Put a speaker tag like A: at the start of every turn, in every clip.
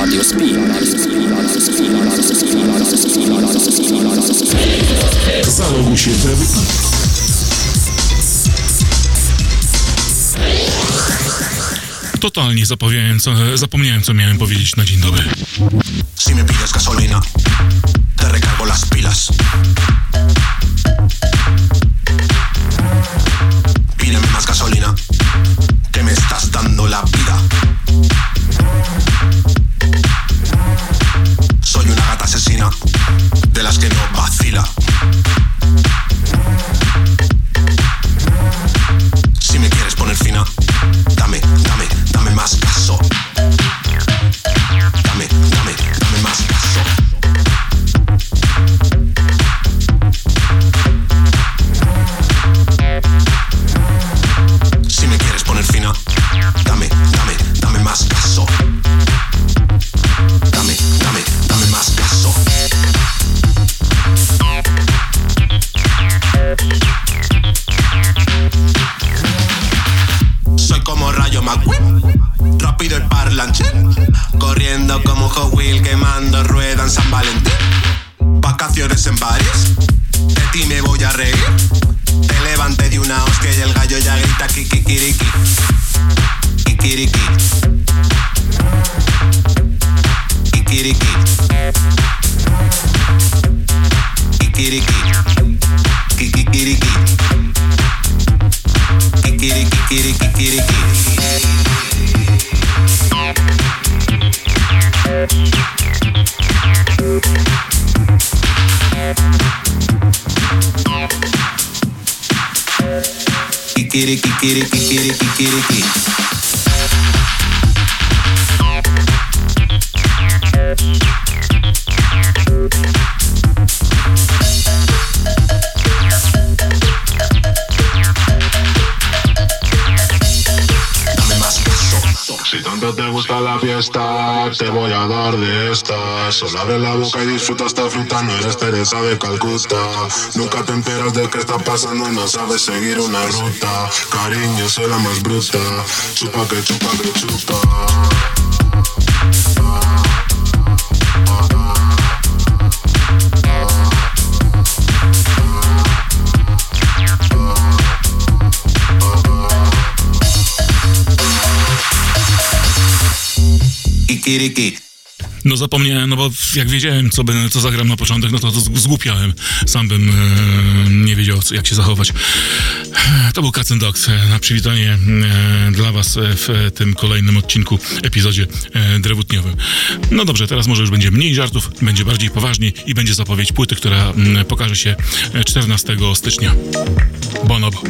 A: Radio Speed.
B: Zaloguj się w
C: Totalnie zapomniałem co, zapomniałem, co miałem powiedzieć na dzień dobry.
D: Si me pides gasolina, te recargo las pilas. Pídeme más gasolina, que me estás dando la vida. Las que no
B: Solo abre la boca y disfruta esta fruta, no eres Teresa de Calcuta. Nunca te enteras de qué está pasando no sabes seguir una ruta. Cariño, soy la más bruta. Chupa que chupa que chupa.
D: Kikiriki.
C: No zapomniałem, no bo jak wiedziałem, co, będę, co zagram na początek, no to, zgłupiałem. Sam bym e, nie wiedział, jak się zachować. To był Katzen Dogs e, na przywitanie e, dla was e, w e, tym kolejnym odcinku, epizodzie e, drewutniowym. No dobrze, teraz może już będzie mniej żartów, będzie bardziej poważnie i będzie zapowiedź płyty, która mm, pokaże się e, 14 stycznia. Bonobo.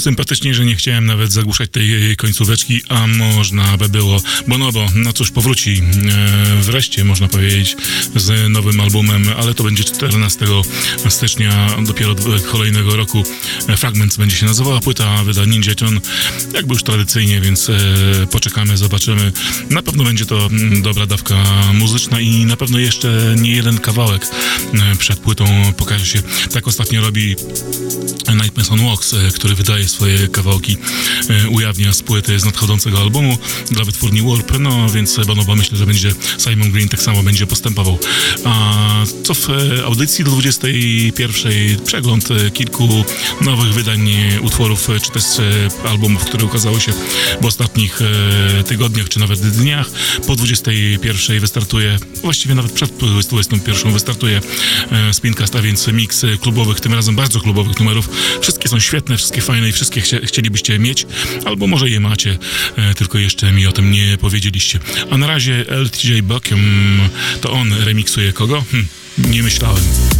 C: Sympatycznie, że nie chciałem nawet zagłuszać tej końcóweczki, a można by było. Bonobo, no cóż, powróci e, wreszcie, można powiedzieć, z nowym albumem, ale to będzie 14 stycznia dopiero kolejnego roku. E, Fragments będzie się nazywała płyta, wyda Ninja Tune, jakby już tradycyjnie, więc e, poczekamy, zobaczymy. Na pewno będzie to dobra dawka muzyczna i na pewno jeszcze nie jeden kawałek e, przed płytą pokaże się. Tak ostatnio robi Nightmares on Walks, e, który wydaje swoje kawałki, e, ujawnia z płyty z nadchodzącego albumu dla wytwórni Warp, no więc Bonobo myślę, że będzie Simon Green tak samo będzie postępował. A co w e, audycji do 21 przegląd e, kilku nowych wydań e, utworów, czy też albumów, które ukazały się w ostatnich tygodniach, czy nawet dniach. Po 21 wystartuje, właściwie nawet przed 21 wystartuje Spincast, a więc miks klubowych, tym razem bardzo klubowych numerów. Wszystkie są świetne, wszystkie fajne i wszystkie chcielibyście mieć, albo może je macie, tylko jeszcze mi o tym nie powiedzieliście. A na razie LTJ Buckiem, to on remiksuje kogo? Hm, nie myślałem.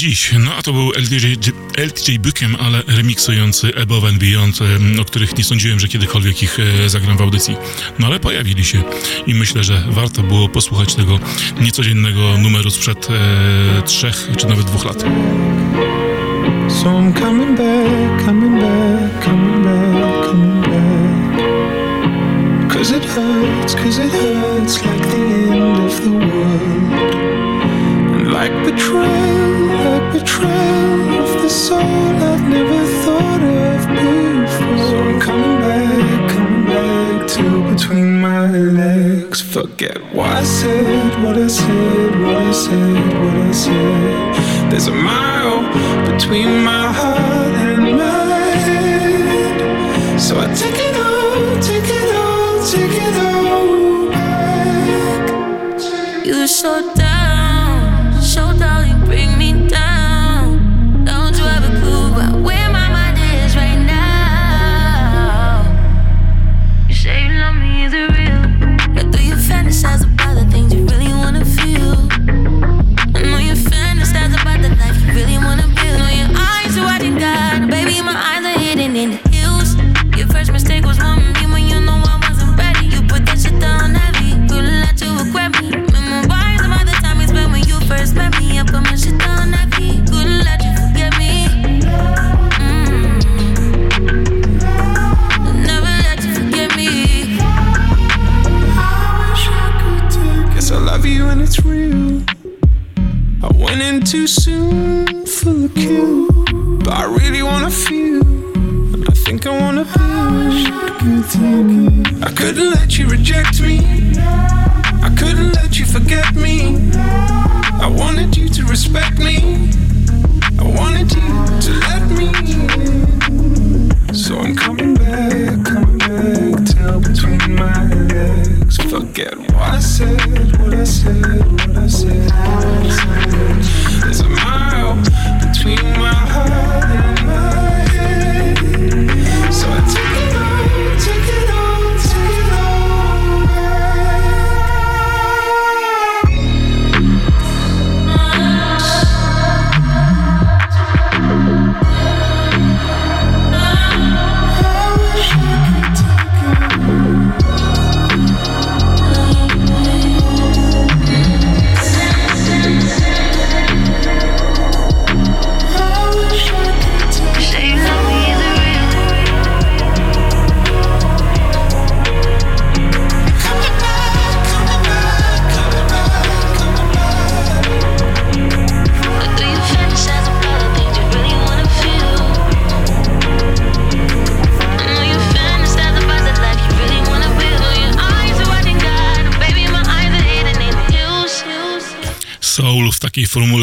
C: Dziś. No a to był LTJ, LTJ Bookiem, ale remiksujący Above and Beyond, o których nie sądziłem, że kiedykolwiek ich e, zagram w audycji. No ale pojawili się i myślę, że warto było posłuchać tego niecodziennego numeru sprzed e, trzech czy nawet dwóch lat.
A: So I'm coming back, coming back, coming back, coming back. Cause it hurts, cause it hurts like the end of the world. Like betrayal, like betrayal of the soul I've never thought of before. So I'm coming back, coming back to between my legs. Forget what I said, what I said, what I said, what I said. There's a mile between my heart and my head. So I take it all, take it all, take it all back.
E: You so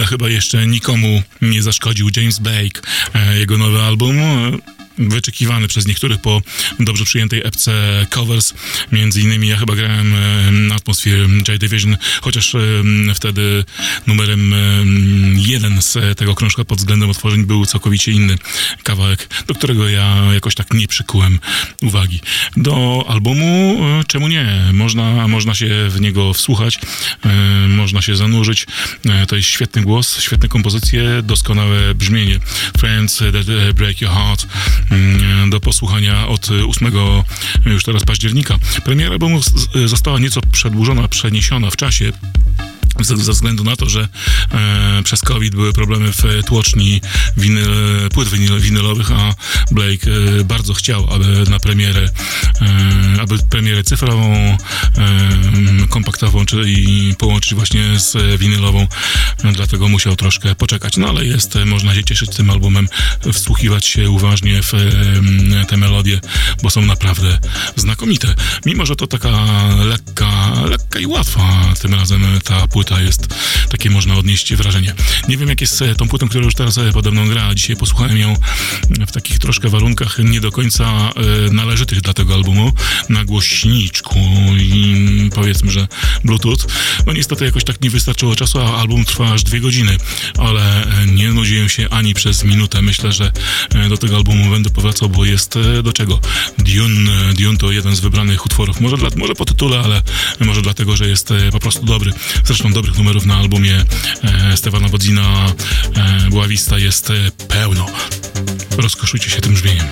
C: chyba jeszcze nikomu nie zaszkodził. James Blake, e, jego nowy album. Wyczekiwany przez niektórych po dobrze przyjętej epce covers. Między innymi ja chyba grałem e, na atmosferę J Division, chociaż e, wtedy numerem e, jeden z tego krążka pod względem otworzeń był całkowicie inny kawałek, do którego ja jakoś tak nie przykułem uwagi. Do albumu, czemu nie? Można, można się w niego wsłuchać, można się zanurzyć. To jest świetny głos, świetne kompozycje, doskonałe brzmienie. Friends That Break Your Heart do posłuchania od 8 już teraz października. Premiera albumu została nieco przedłużona, przeniesiona w czasie ze, względu na to, że e, przez COVID były problemy w tłoczni winyl, płyt winyl, winylowych, a Blake e, bardzo chciał, aby na premierę, e, aby premierę cyfrową, e, kompaktową, czyli połączyć właśnie z winylową, e, dlatego musiał troszkę poczekać. No ale jest, e, można się cieszyć tym albumem, wsłuchiwać się uważnie w e, te melodie, bo są naprawdę znakomite. Mimo, że to taka lekka, lekka i łatwa tym razem ta płyta jest, takie można odnieść wrażenie. Nie wiem jak jest z tą płytą, która już teraz e, pode mną gra. Dzisiaj posłuchałem ją w takich troszkę warunkach nie do końca e, należytych dla tego albumu, na głośniczku i powiedzmy, że Bluetooth. No niestety jakoś tak nie wystarczyło czasu, a album trwa aż dwie godziny, ale e, nie nudziłem się ani przez minutę. Myślę, że e, do tego albumu będę powracał, bo jest e, do czego? Dune, e, Dune to jeden z wybranych utworów. Może, dla, może po tytule, ale może dlatego, że jest e, po prostu dobry. Zresztą dobrych numerów na albumie e, Stefana Bodzina e, Była Vista jest e, pełno. Rozkoszujcie się tym brzmieniem.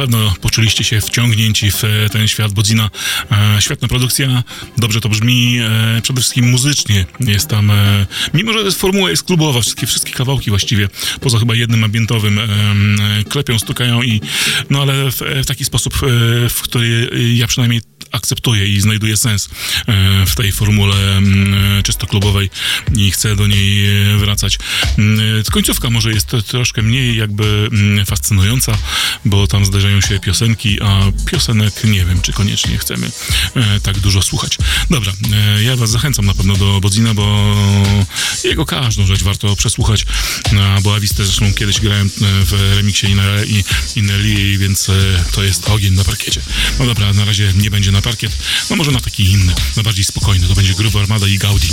C: Pewno poczuliście się wciągnięci w e, ten świat Bodzina. E, świetna produkcja, dobrze to brzmi, e, przede wszystkim muzycznie jest tam, mimo że formuła jest klubowa, wszystkie, wszystkie kawałki właściwie, poza chyba jednym ambientowym, klepią, stukają i, no ale w, w taki sposób, w który ja przynajmniej akceptuję i znajduję sens e, w tej formule mm, e, czysto klubowej i chcę do niej e, wracać. Mm, Końcówka może jest troszkę mniej jakby mm, fascynująca, bo tam zdarzają się piosenki, a piosenek nie wiem, czy koniecznie chcemy tak dużo słuchać. Dobra, ja was zachęcam na pewno do Bodzina, bo jego każdą rzecz warto przesłuchać, No, bo Awistę zresztą kiedyś grałem e, w remiksie i Ineli, więc e, to jest ogień na parkiecie. No dobra, na razie nie będzie na parkiet, no może na taki inny, na bardziej spokojny, to będzie Groove Armada i Gaudi.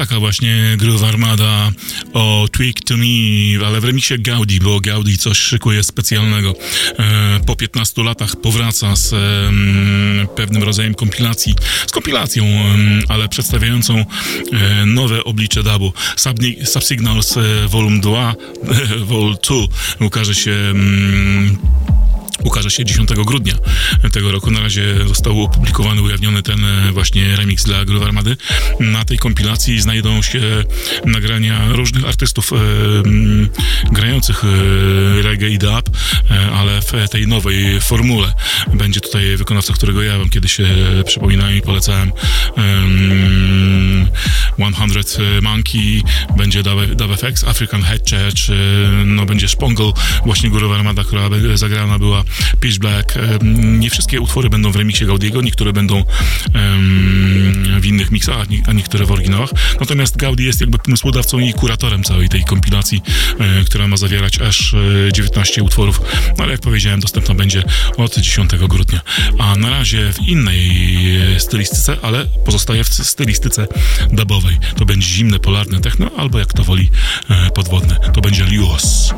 C: Taka właśnie Groove Armada o Tweak to Me, ale w remiksie Gaudi, bo Gaudi coś szykuje specjalnego. E, po 15 latach powraca z pewnym rodzajem kompilacji, z kompilacją, ale przedstawiającą e, nowe oblicze dubu. Subsignals e, Volume 2, Vol 2 ukaże się ukaże się 10 grudnia tego roku. Na razie został opublikowany, ujawniony ten e, właśnie remix dla Groove Armady. Na tej kompilacji znajdą się nagrania różnych artystów e, grających e, reggae i dub, e, ale w tej nowej formule. Będzie tutaj wykonawca, którego ja wam kiedyś e, przypominałem i polecałem. em, 100 Monkey, będzie Dub FX, African Head Church, e, no będzie Spongle, właśnie Górowa Armada, która zagrana była, Pitch Black. Nie wszystkie utwory będą w remiksie Gaudiego, niektóre będą w innych miksach, a nie- a niektóre w oryginałach. Natomiast Gaudi jest jakby pomysłodawcą i kuratorem całej tej kompilacji, e, która ma zawierać aż e, 19 utworów, no ale jak powiedziałem, dostępna będzie od 10 grudnia. A na razie w innej e, stylistyce, ale pozostaje w stylistyce dubowej. To będzie zimne, polarne techno, albo jak to woli e, podwodne. To będzie Lios.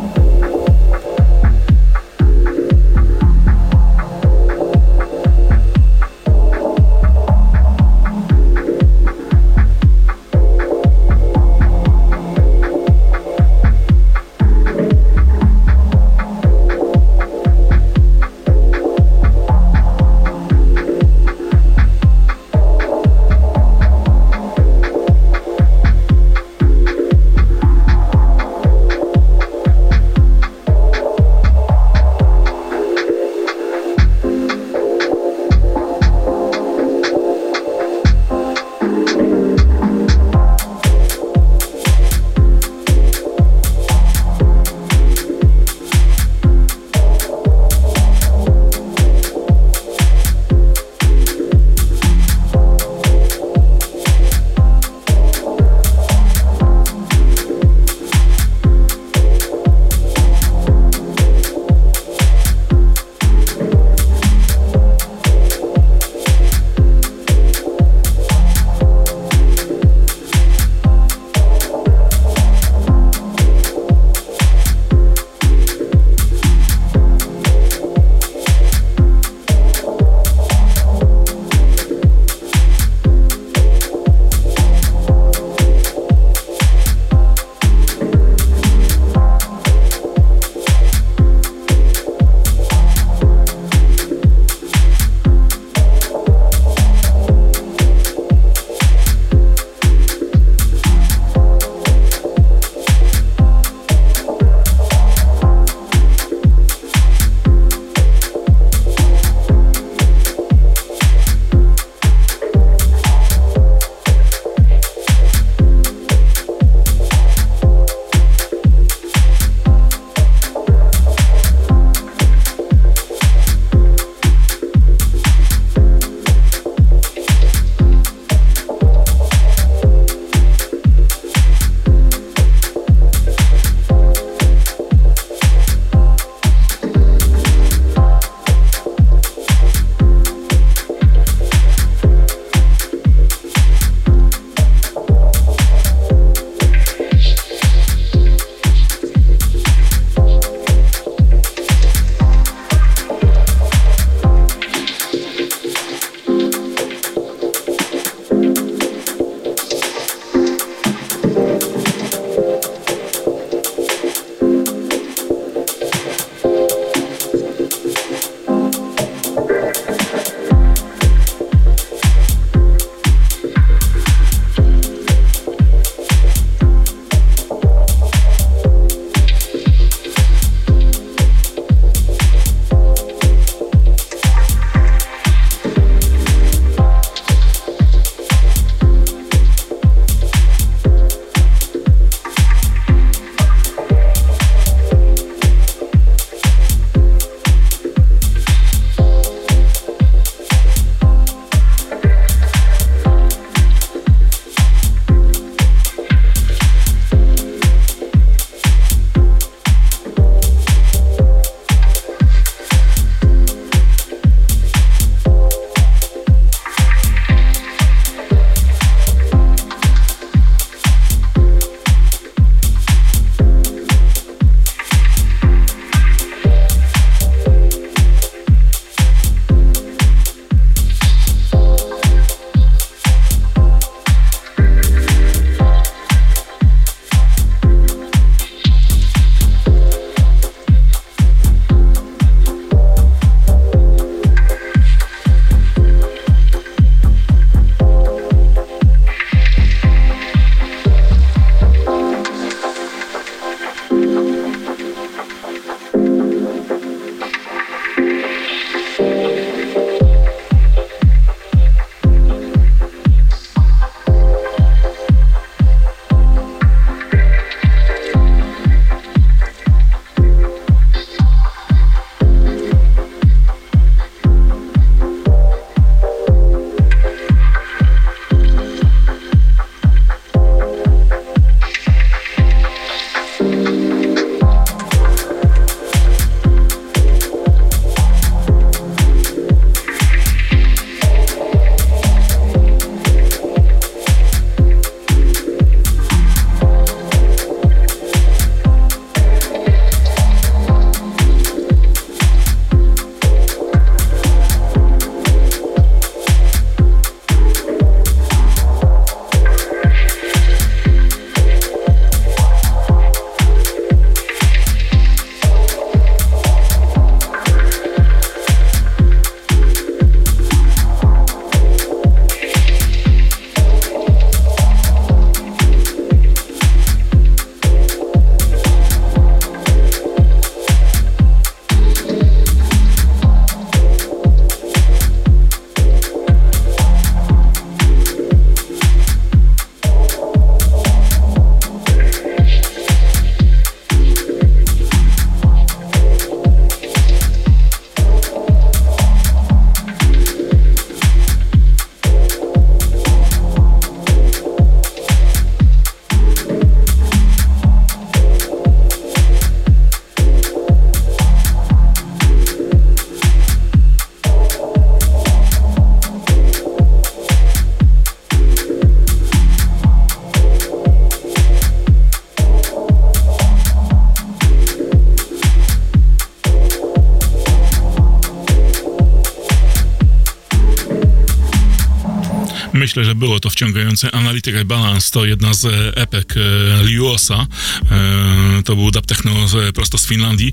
C: Myślę, że było to wciągające. Analytic Balance to jedna z e, epek e, Liuosa. E, to był dub techno prosto z Finlandii.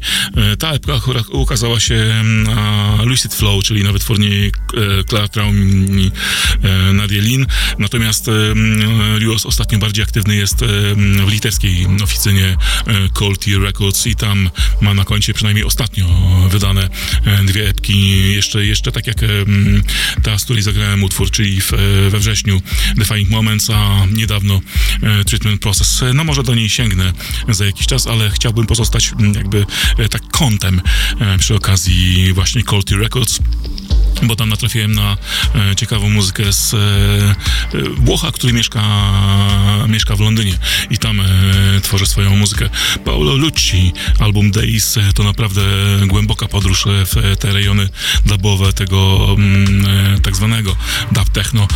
C: Ta epka ukazała się na Lucid Flow, czyli na wytwórni e, Clara Traum i Nadia Lin. Natomiast e, Liuos ostatnio bardziej aktywny jest e, w litewskiej oficynie Cold Tea Records i tam ma na koncie przynajmniej ostatnio wydane e, dwie epki. Jeszcze, jeszcze tak jak ta, z której zagrałem utwór, czyli w, e, we wrześniu Defining Moments, a niedawno e, Treatment Process. No może do niej sięgnę za jakiś czas, ale chciałbym pozostać jakby tak kątem przy okazji właśnie Cold Tea Records bo tam natrafiłem na e, ciekawą muzykę z e, e, Włocha, który mieszka, mieszka w Londynie i tam tworzy swoją muzykę. Paolo Lucci, album e, to naprawdę głęboka podróż w te rejony dubowe tego mm, tak zwanego dub techno,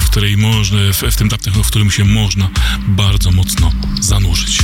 C: w której można, w, w tym dub techno, w którym się można bardzo mocno zanurzyć.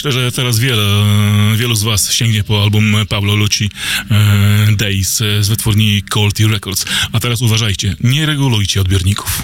C: Myślę, że teraz wiele, wielu z was sięgnie po album Pablo Lucci e, Days e, z wytwórni Colty Records. A teraz uważajcie, nie regulujcie odbiorników.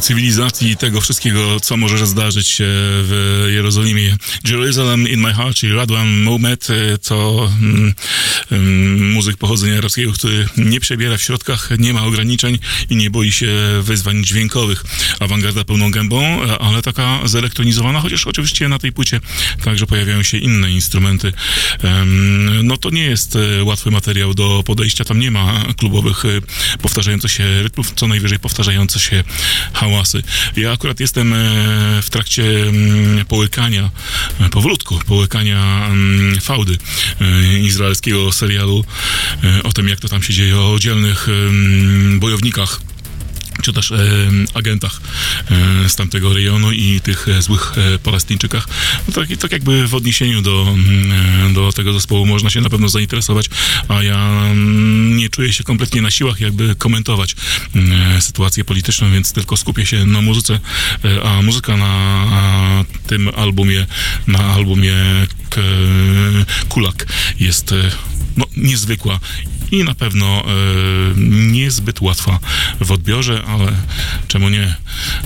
C: Cywilizacji i tego wszystkiego, co może zdarzyć się w Jerozolimie. Jerusalem in my heart, czyli Radwan Mohamed, e, to mm, mm, muzyk pochodzenia arabskiego, który nie przebiera w środkach, nie ma ograniczeń i nie boi się wyzwań dźwiękowych. Awangarda pełną gębą, e, ale taka zelektronizowana, chociaż oczywiście na tej płycie także pojawiają się inne instrumenty. No to nie jest e, łatwy materiał do podejścia, tam nie ma klubowych powtarzających się rytmów, co najwyżej powtarzające się hałasy. Ja akurat jestem e, w trakcie mm, połykania, e, powolutku, połykania mm, fałdy e, izraelskiego serialu o tym, jak to tam się dzieje, o dzielnych em, bojownikach czy też e, agentach e, z tamtego rejonu i tych e, złych e, Palestyńczykach. No tak, tak jakby w odniesieniu do, mm, e, do tego zespołu można się na pewno zainteresować, a ja mm, nie czuję się kompletnie na siłach jakby komentować mm, sytuację polityczną, więc tylko skupię się na muzyce, e, a muzyka na tym albumie, na albumie K- Kulak jest e, no, niezwykła i na pewno e, niezbyt łatwa w odbiorze, ale czemu nie?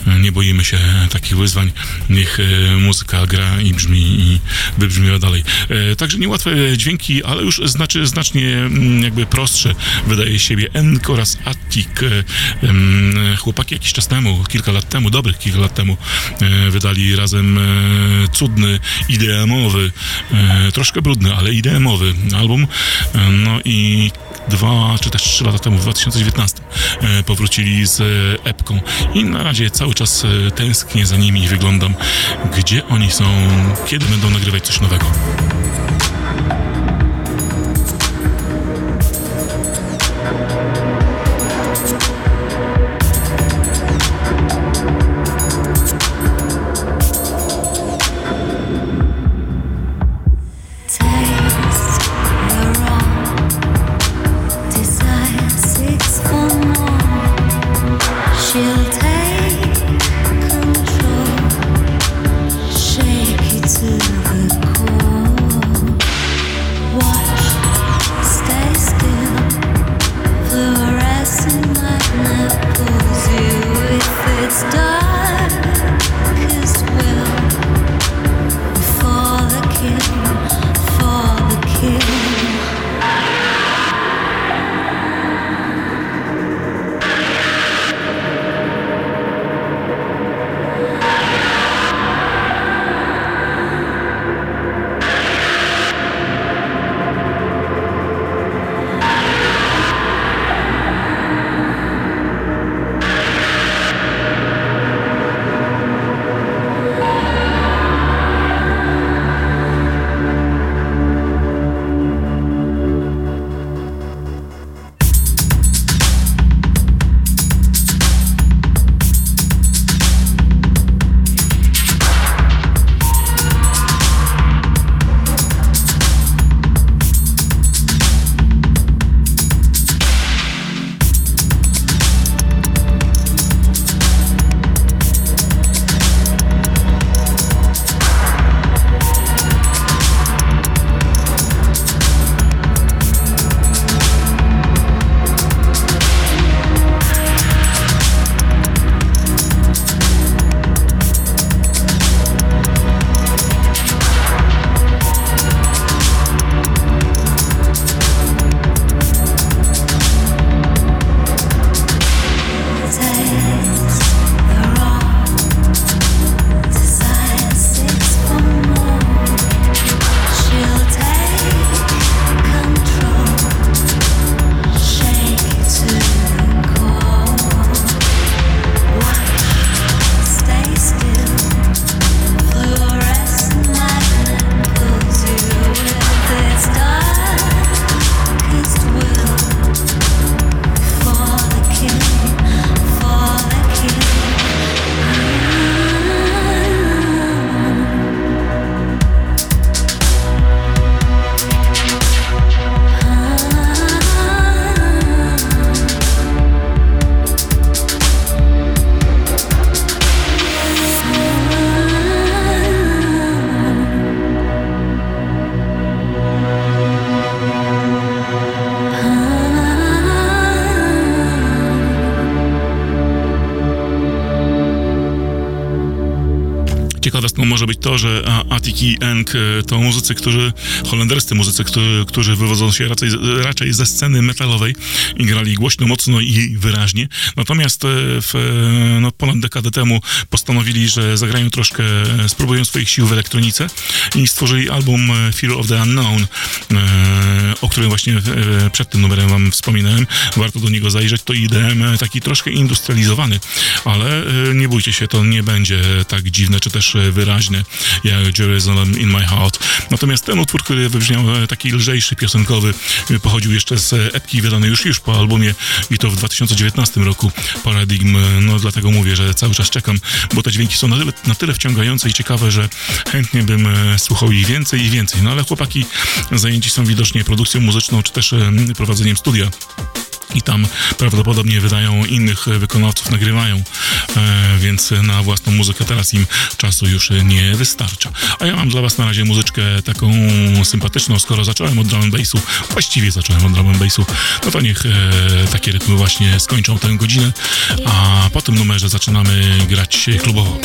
C: E, Nie boimy się takich wyzwań. Niech e, muzyka gra i brzmi i wybrzmiewa dalej. E, także niełatwe dźwięki, ale już znaczy, znacznie mm, jakby prostsze wydaje siebie Enk oraz Attic. E, Chłopaki jakiś czas temu, kilka lat temu, dobrych kilka lat temu e, wydali razem e, cudny, ideamowy, e, troszkę brudny, ale ideamowy album. E, No i dwa czy też trzy lata temu, w 2019, e, powrócili z e, epką i na razie cały czas e, tęsknię za nimi i wyglądam, gdzie oni są, kiedy będą nagrywać coś nowego. Być to, że a- Attic i Enk e, to muzycy, którzy, holenderscy muzycy, którzy, którzy wywodzą się raczej, raczej ze sceny metalowej i grali głośno, mocno i wyraźnie. Natomiast e, w, e, no, ponad dekadę temu postanowili, że zagrają troszkę, spróbują swoich sił w elektronice i stworzyli album Fear of the Unknown, którym właśnie e, przed tym numerem wam wspominałem. Warto do niego zajrzeć. To IDM e, taki troszkę industrializowany, ale e, nie bójcie się, to nie będzie tak dziwne czy też wyraźne jak Jerusalem in my heart. Natomiast ten utwór, który wybrzmiał e, taki lżejszy, piosenkowy, e, pochodził jeszcze z e, epki wydanej już już po albumie i to w 2019 roku Paradigm. No dlatego mówię, że cały czas czekam, bo te dźwięki są na tyle, na tyle wciągające i ciekawe, że chętnie bym słuchał ich więcej i więcej. No ale chłopaki zajęci są widocznie produkcją muzyczną czy też prowadzeniem studia i tam prawdopodobnie wydają innych wykonawców, nagrywają, e, więc na własną muzykę teraz im czasu już nie wystarcza. A ja mam dla was na razie muzyczkę taką sympatyczną, skoro zacząłem od drum bassu, właściwie zacząłem od drum bassu, no to niech e, takie rytmy właśnie skończą tę godzinę, a po tym numerze zaczynamy grać klubowo.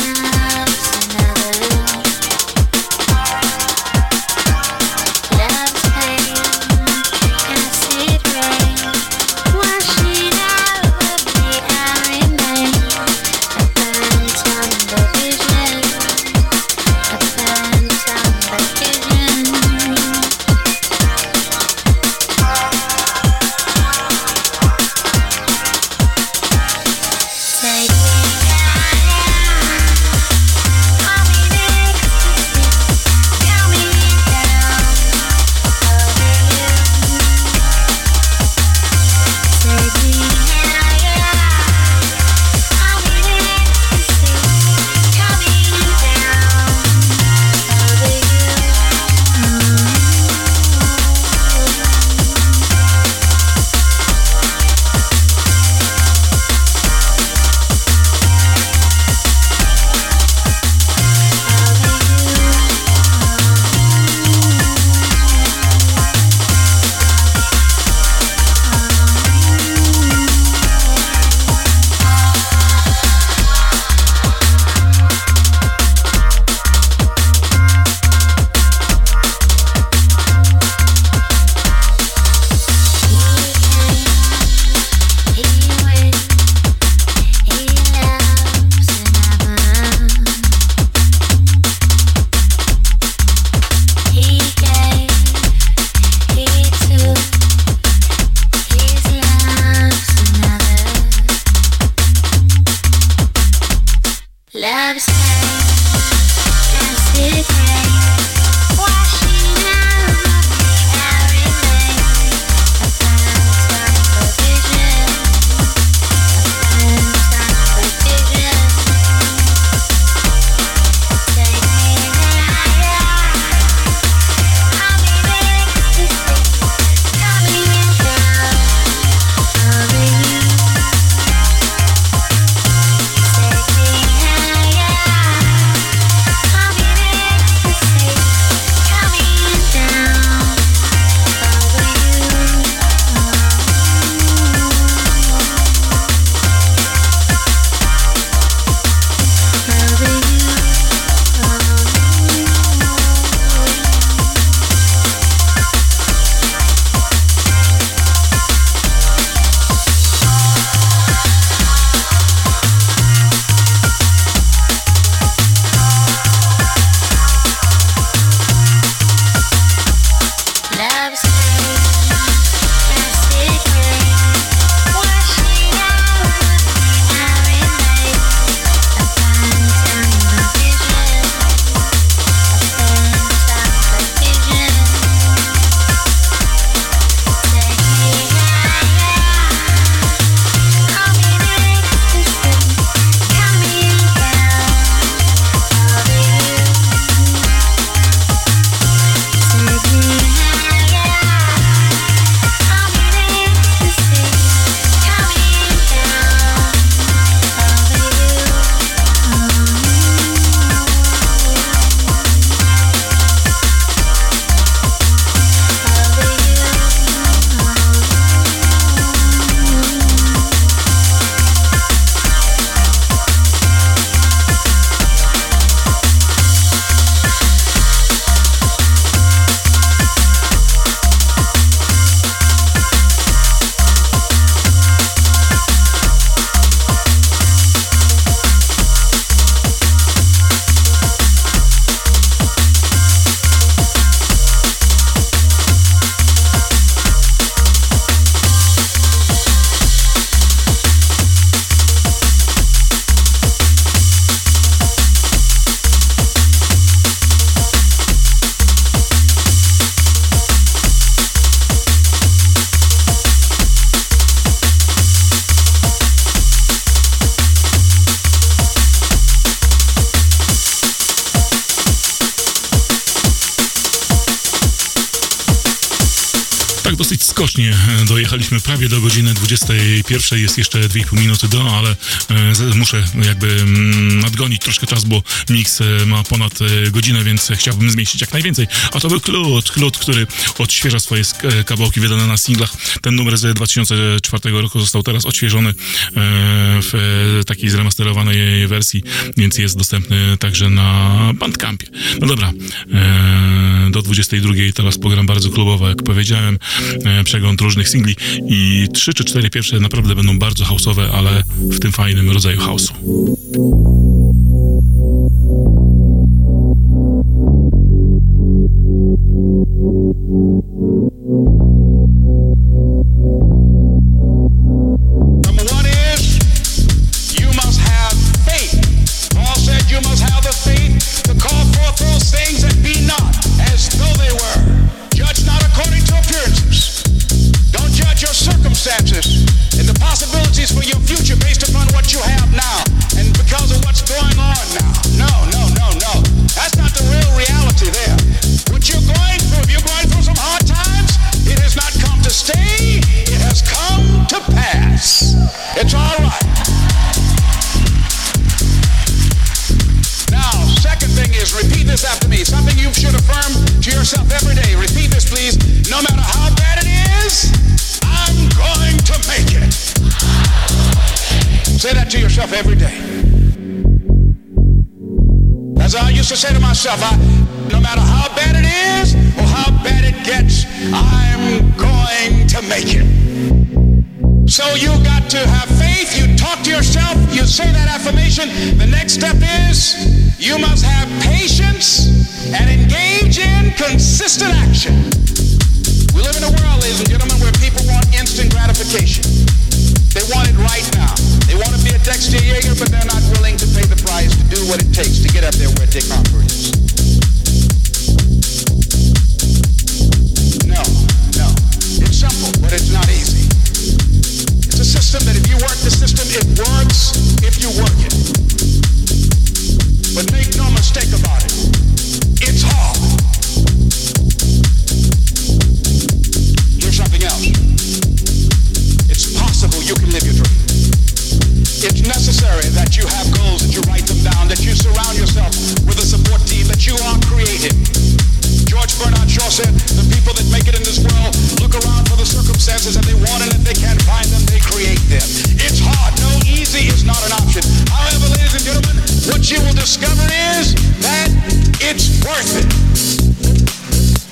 C: Dosyć skocznie e, dojechaliśmy prawie do godziny 21. Jest jeszcze 2,5 minuty do, ale e, muszę jakby mm, nadgonić troszkę czas, bo mix e, ma ponad godzinę, więc chciałbym zmieścić jak najwięcej. A to był Klut, Klut, który odświeża swoje kawałki wydane na singlach. Ten numer z 2004 roku został teraz odświeżony w takiej zremasterowanej wersji, więc jest dostępny także na Bandcampie. No dobra, do 22 teraz program bardzo klubowo, jak powiedziałem, przegląd różnych singli i trzy czy cztery pierwsze naprawdę będą bardzo houseowe, ale w tym fajnym rodzaju house'u.
F: Myself, I, no matter how bad it is or how bad it gets, I'm going to make it. So you got to have faith. You talk to yourself. You say that affirmation. The next step is you must have patience and engage in consistent action. We live in a world, ladies and gentlemen, where people want instant gratification. They want it right now. They want to be a Dexter Yeager, but they're not willing to pay the price to do what it takes to get up there where Dick Harper is. No, no. It's simple, but it's not easy. It's a system that if you work the system, it works if you work it. But make no mistake about it, it's hard. It's necessary that you have goals, that you write them down, that you surround yourself with a support team, that you are creative. George Bernard Shaw said, the people that make it in this world look around for the circumstances that they want, and if they can't find them, they create them. It's hard. No, easy is not an option. However, ladies and gentlemen, what you will discover is that it's worth it.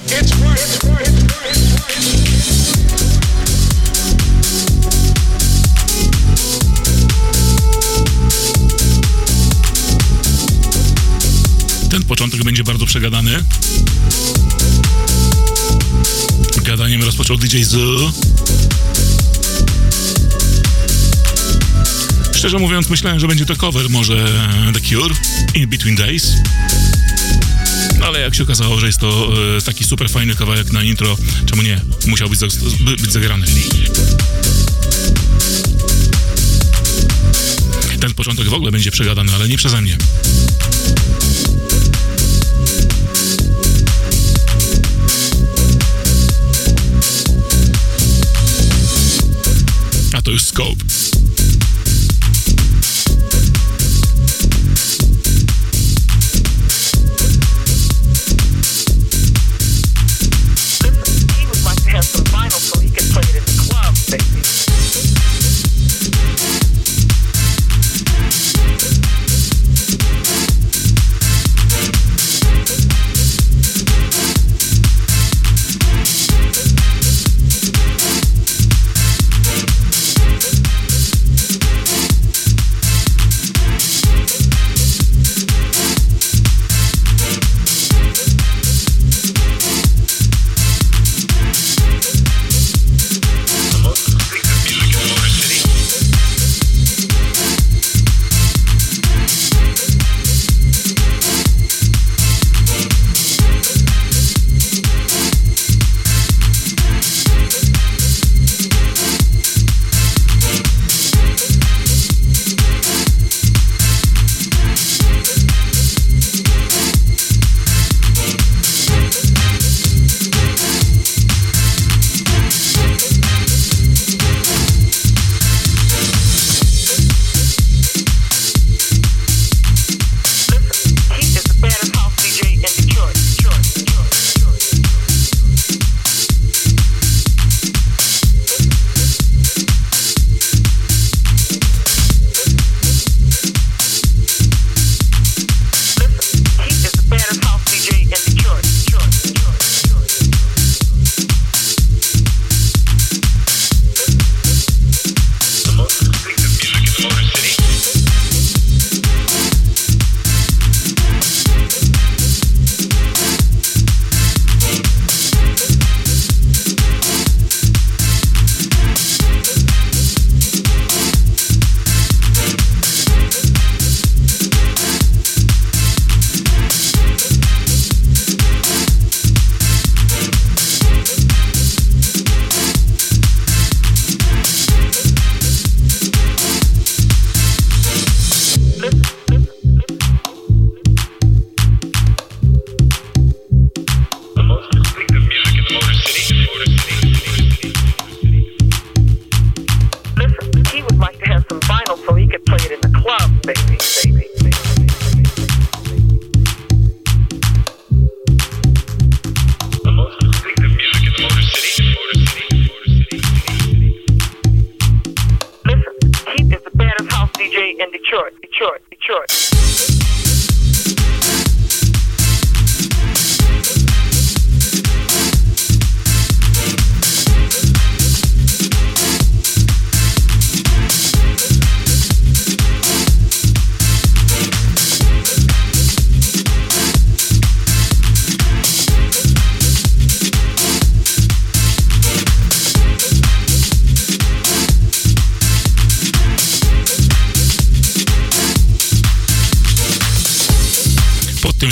F: It's worth it. It's worth it. It's worth it. It's worth it.
C: Początek będzie bardzo przegadany. Gadaniem rozpoczął DJ Zoo. Szczerze mówiąc, myślałem, że będzie to cover może The Cure, In Between Days. Ale jak się okazało, że jest to e, taki super fajny kawałek na intro, czemu nie? Musiał być, być zagrany. Ten początek w ogóle będzie przegadany, ale nie przeze mnie. A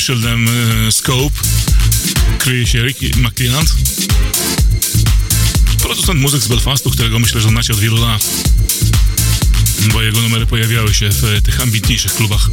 F: szyldem e, Scope kryje się Ricky McClelland, producent muzyk z Belfastu, którego myślę, że znacie od wielu lat, bo jego numery pojawiały się w e, tych ambitniejszych klubach.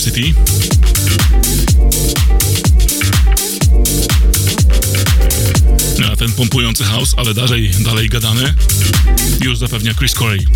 C: Velocity. A
F: ten pompujący house, ale dalej, dalej gadany, już zapewnia Chris Corey.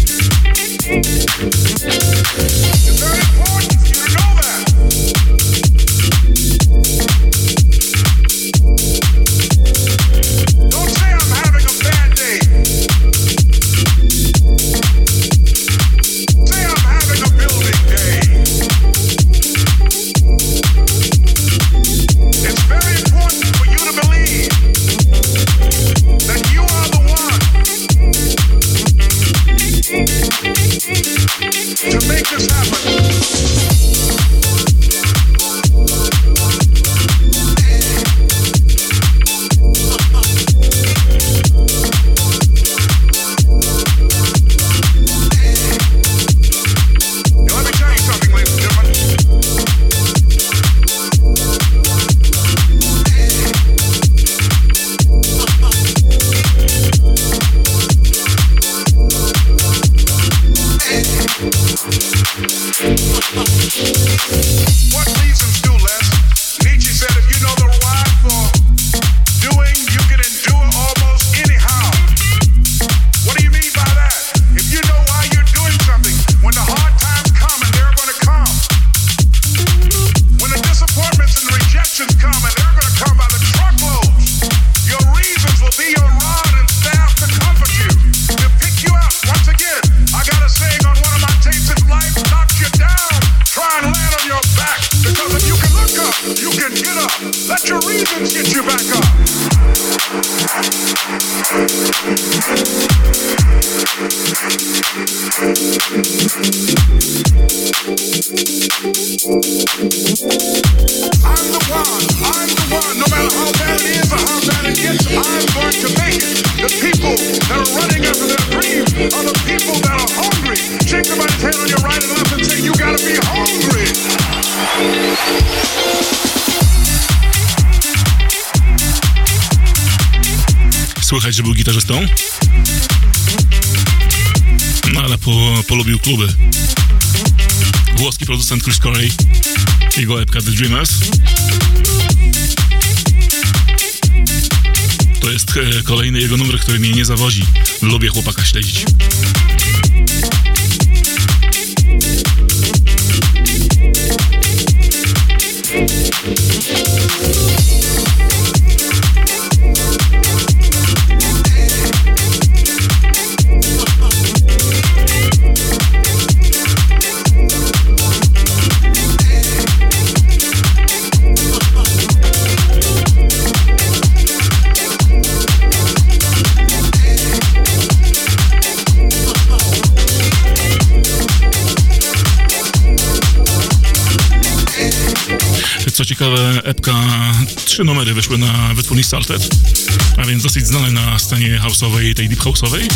C: House'owej, tej deep house'owej.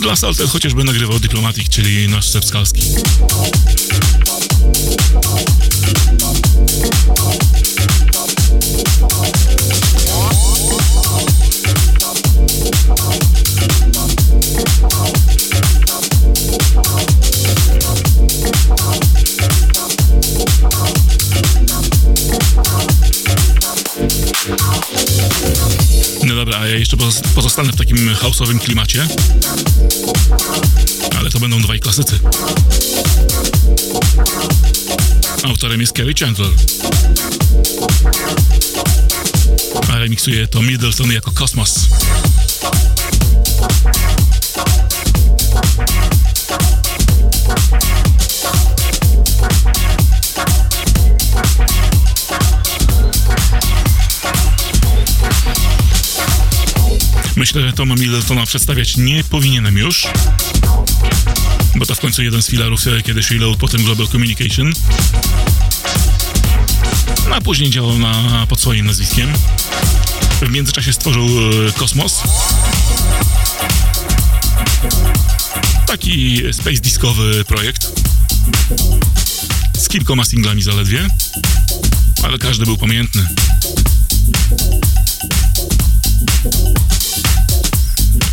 C: Dla Salted chociażby nagrywał Diplomatic, czyli nasz Skalski. Pozostanę w takim house'owym klimacie. Ale to będą dwaj klasycy. Autorem jest Kerry Chandler. A remiksuje to Middleton jako Kosmos. Myślę, że Toma Middletona przedstawiać nie powinienem już. Bo to w końcu jeden z filarów e, kiedyś Reload, potem Global Communication. No, a później działał na, pod swoim nazwiskiem. W międzyczasie stworzył e, Kosmos. Taki space diskowy projekt. Z kilkoma singlami zaledwie. Ale każdy był pamiętny.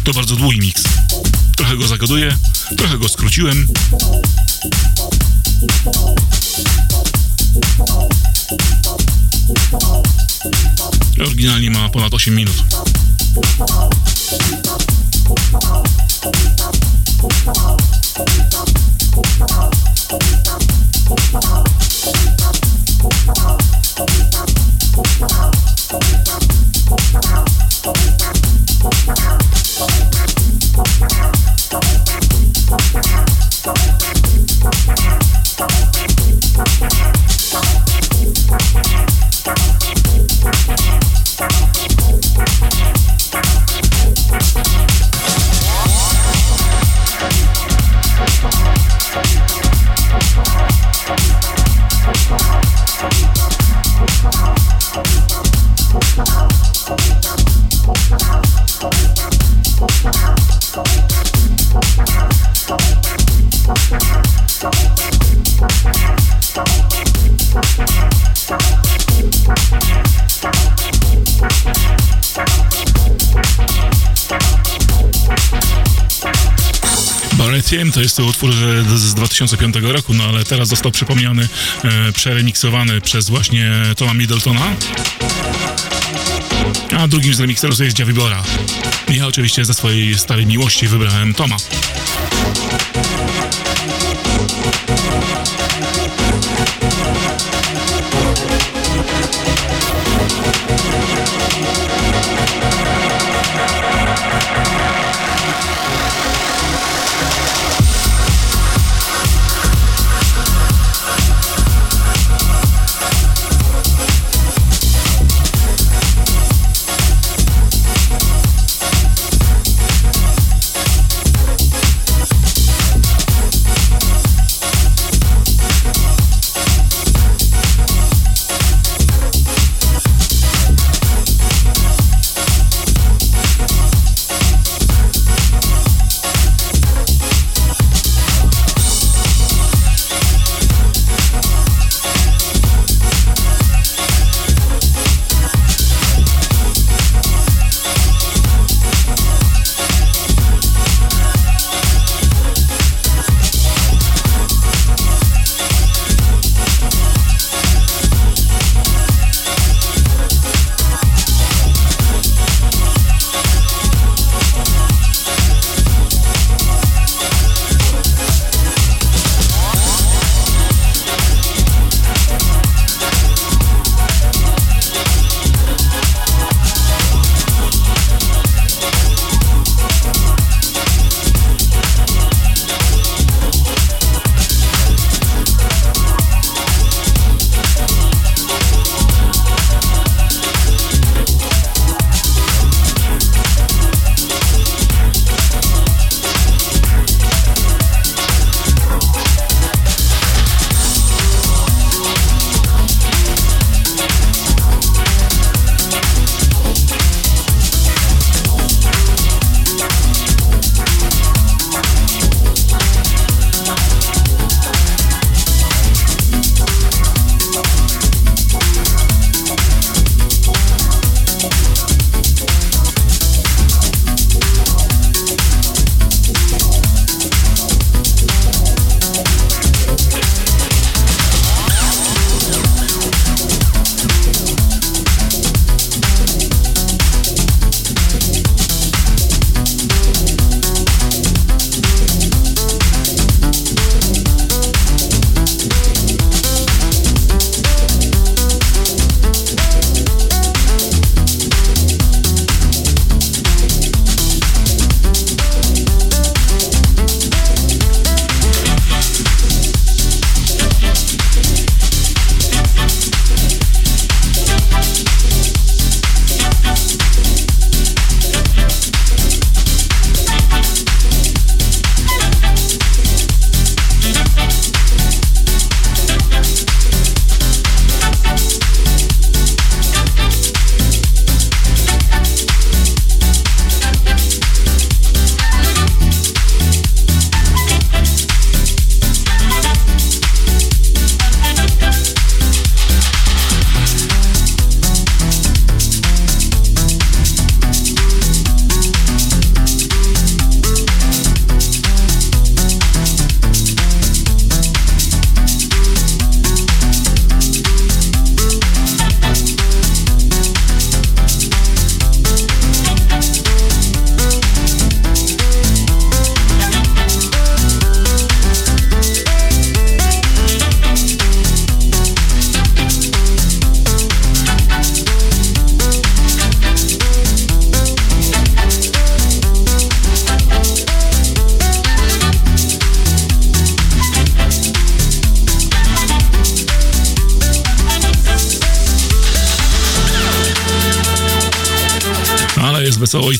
C: To bardzo długi miks. Trochę go zagaduję, trochę go skróciłem. Oryginalnie ma ponad 8 minut. 2005 roku, no ale teraz został przypomniany, e, przeremiksowany przez właśnie Toma Middletona. A drugim z remikserów jest Dziawibora. Ja oczywiście ze swojej starej miłości wybrałem Toma.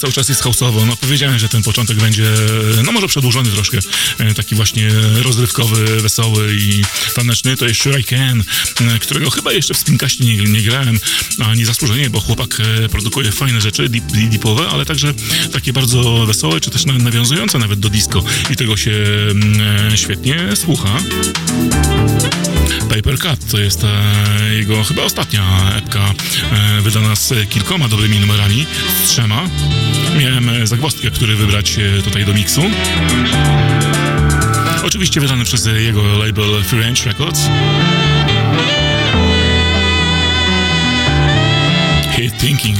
C: Cały czas jest houseowo. No powiedziałem, że ten początek będzie, no może przedłużony troszkę, e, taki właśnie rozrywkowy, wesoły i taneczny. To jest Sure I Can, e, którego chyba jeszcze w Spinkaście nie, nie grałem, a nie zasłużenie, bo chłopak e, produkuje fajne rzeczy, deep, deepowe, ale także takie bardzo wesołe, czy też na- nawiązujące nawet do disco i tego się mm, e, świetnie słucha. Paper Cut to jest e, jego chyba ostatnia epka e, wydana z kilkoma dobrymi numerami, z trzema. Miałem e, zagwozdkę, który wybrać e, tutaj do miksu. Oczywiście wydany przez jego label Free Range Records. Hit Thinking.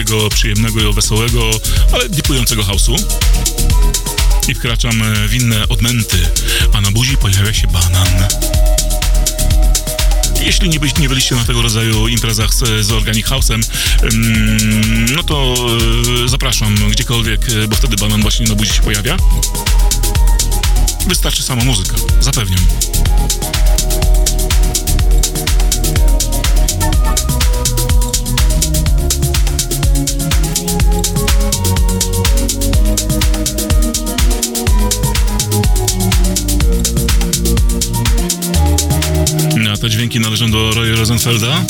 C: Lekkiego, przyjemnego, wesołego, ale dipującego house'u. I wkraczam e, w inne odmęty, a na buzi pojawia się banan. Jeśli nie, byś, nie byliście na tego rodzaju imprezach z, z Organic House'em, ym, no to e, zapraszam gdziekolwiek, e, bo wtedy banan właśnie na buzi się pojawia. Wystarczy sama muzyka, zapewniam. Dźwięki należą do Roya Rosenfelda.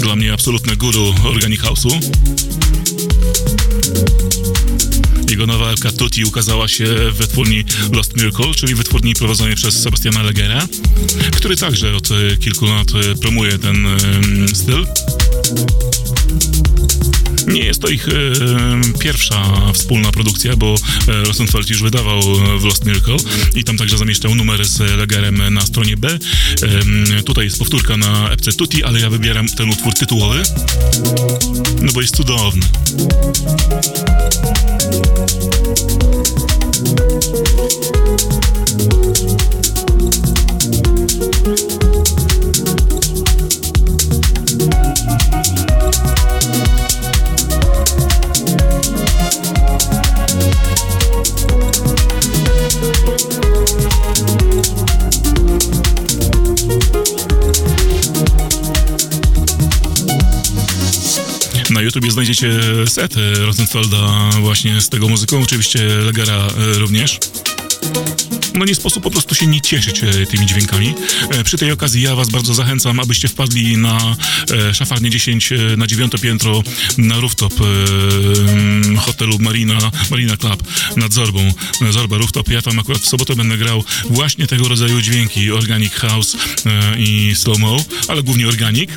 C: Dla mnie absolutne guru Organic House'u. Jego nowa epka Tutti ukazała się w wytwórni Lost Miracle, czyli wytwórni prowadzonej przez Sebastiana Legera, który także od kilku lat promuje ten styl. Nie jest to ich e, pierwsza wspólna produkcja, bo e, Rosenfeld już wydawał e, w Lost Miracle i tam także zamieszczał numery z Legerem na stronie B. Em, tutaj jest powtórka na epce Tutti, ale ja wybieram ten utwór tytułowy, no bo jest cudowny. Na YouTubie znajdziecie set e, Rosenfelda właśnie z tego muzyką, oczywiście Legera e, również. No nie sposób po prostu się nie cieszyć e, tymi dźwiękami. Przy tej okazji ja was bardzo zachęcam, abyście wpadli na szafarnię 10 e, na dziewiąte piętro na rooftop hotelu Marina, Marina Club nad Zorbą. Zorba Rooftop. Ja tam akurat w sobotę będę grał właśnie tego rodzaju dźwięki. Organic House i Slow Mo, ale głównie Organic.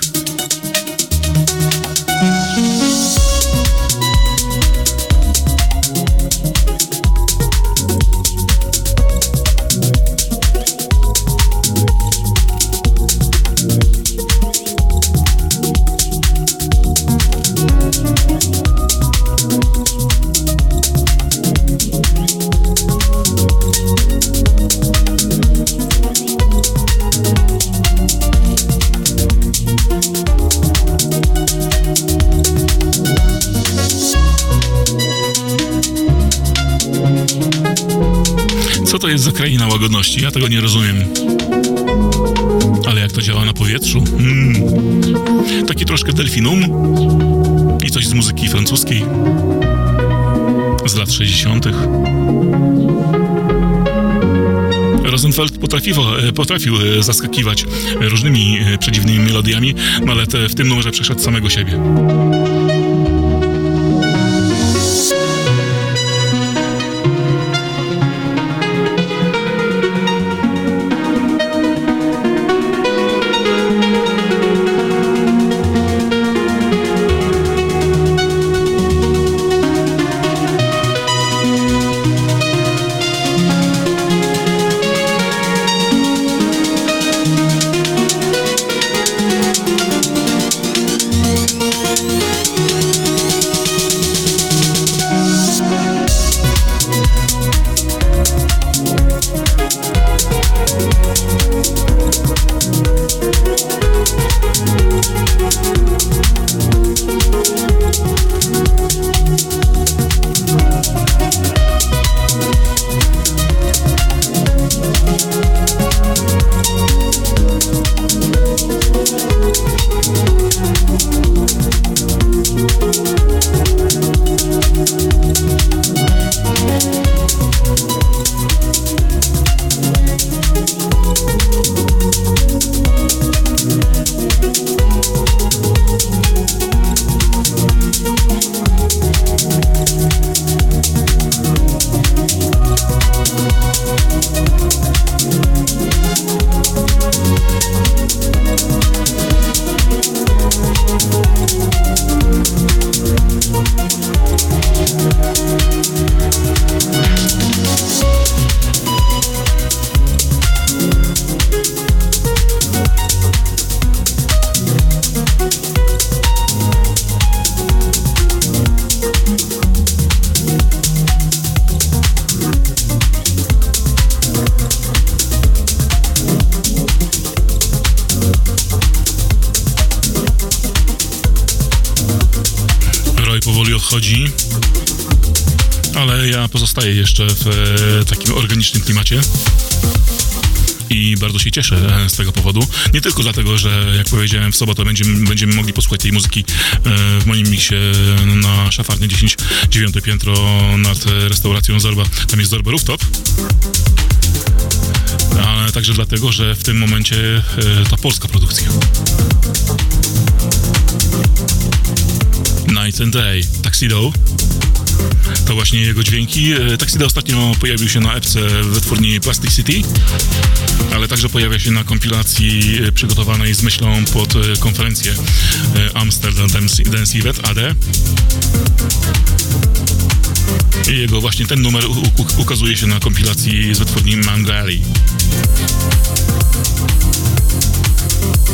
C: Ja tego nie rozumiem. Ale działa na powietrzu. Mm. Taki troszkę delfinum i coś z muzyki francuskiej z lat 60. Rosenfeld potrafił, potrafił e, zaskakiwać różnymi e, przedziwnymi melodiami, no ale w tym numerze przeszedł samego siebie. Nie tylko dlatego, że jak powiedziałem, w sobotę będziemy, będziemy mogli posłuchać tej muzyki e, w moim miksie na szafarnie 10, dziewiąte piętro nad restauracją Zorba. Tam jest Zorba Rooftop. Ale także dlatego, że w tym momencie e, to polska produkcja. Night and Day, Tuxedo. To właśnie jego dźwięki. E, Tuxedo ostatnio pojawił się na epce wytwórni Plastic City, ale także pojawia się na kompilacji e, przygotowanej z myślą pod e, konferencję Amsterdam Dance Event AD. I jego właśnie ten numer ukazuje się na kompilacji z wytwórni Mangali.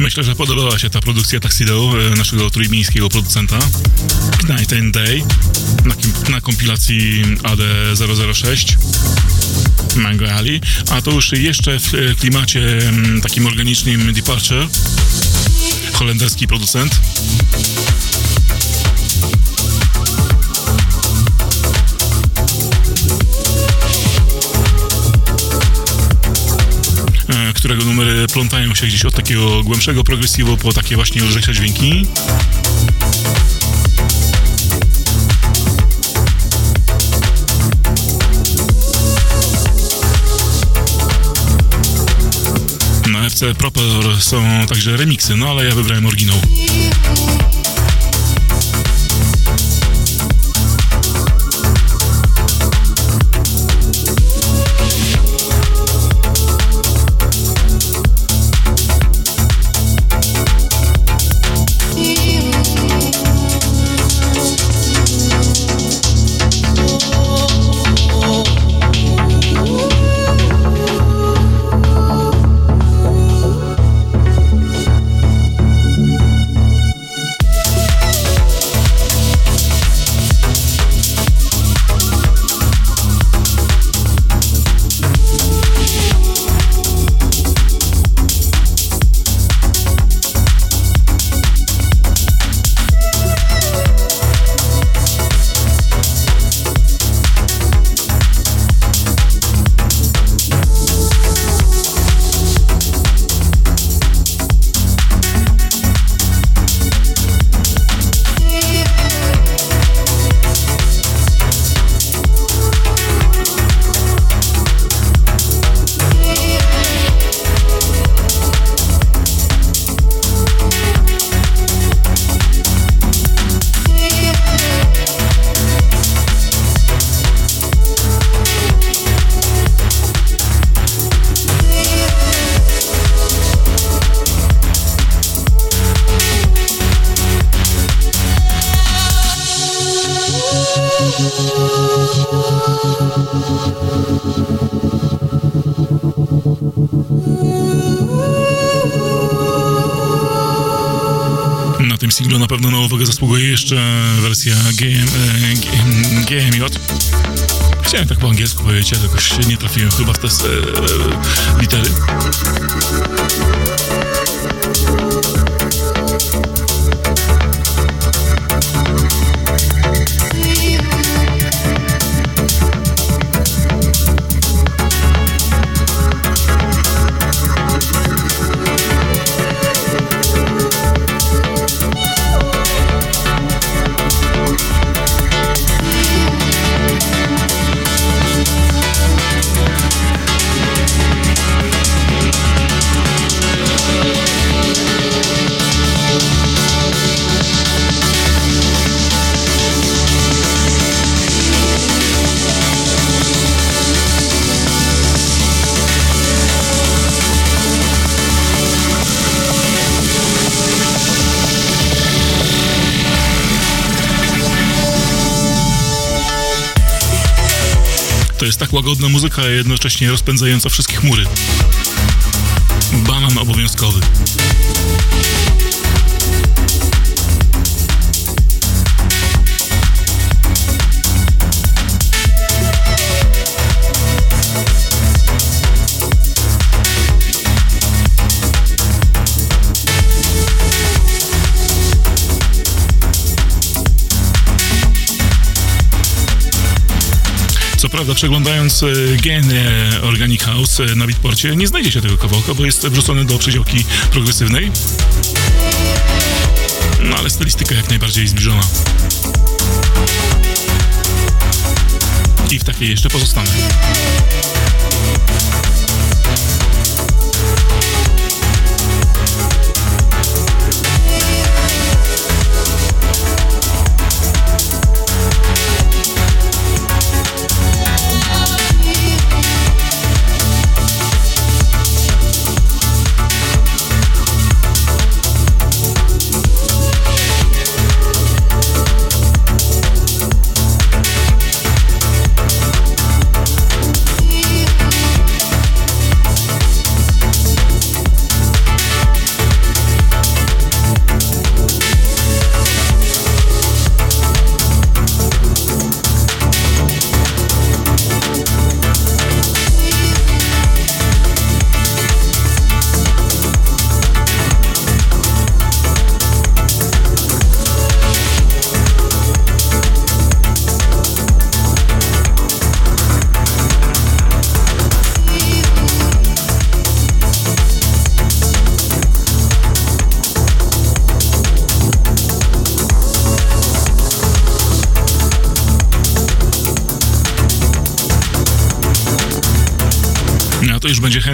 C: Myślę, że podobała się ta produkcja Taxido, e, naszego trójmiejskiego producenta. Night and Day na, na kompilacji AD006 Mango Alley, a to już jeszcze w e, klimacie takim organicznym Departure, holenderski producent. Którego numery plątają się gdzieś od takiego głębszego progresivu po takie właśnie lżejsze dźwięki. Na FC Proper są także remixy, no ale ja wybrałem oryginał. Ale jakoś nie trafiłem chyba w te e, e, litery. Łagodna muzyka, a jednocześnie rozpędzająca wszystkie chmury. Banan obowiązkowy. Co prawda, przeglądając e, gen e, Organic House e, na Beatporcie, nie znajdziecie tego kawałka, bo jest wrzucony do przedziałki progresywnej. No ale stylistyka jak najbardziej zbliżona. I w takiej jeszcze pozostanę.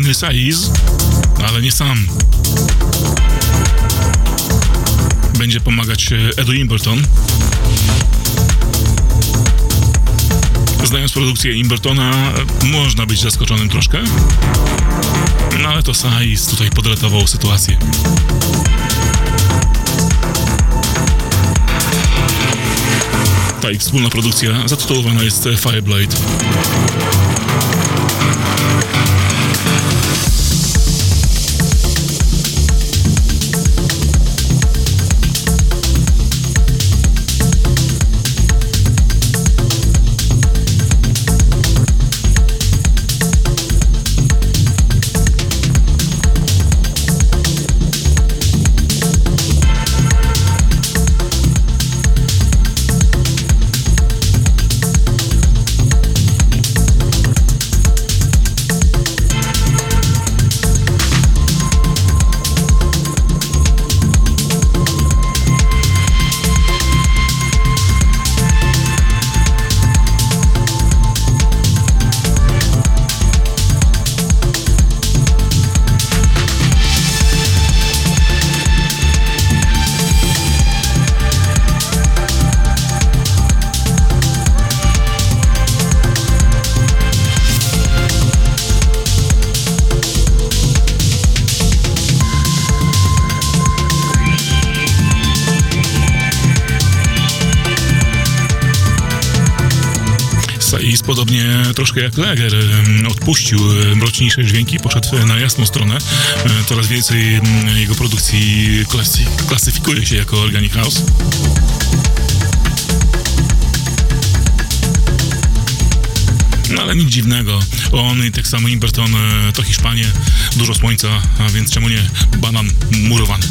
C: Henry Saiz, ale nie sam. Będzie pomagać e, Edu Imberton. Znając produkcję Imbertona, e, można być zaskoczonym troszkę. No ale to Saiz tutaj podratował sytuację. Ta ich wspólna produkcja zatytułowana jest Fireblade. Jak Leger em, odpuścił e, mroczniejsze dźwięki, poszedł na jasną stronę. E, Coraz więcej em, jego produkcji klasy, klasyfikuje się jako Organic House. No ale nic dziwnego. On i tak samo Imberton e, to Hiszpanie, dużo słońca, a więc czemu nie banan murowany.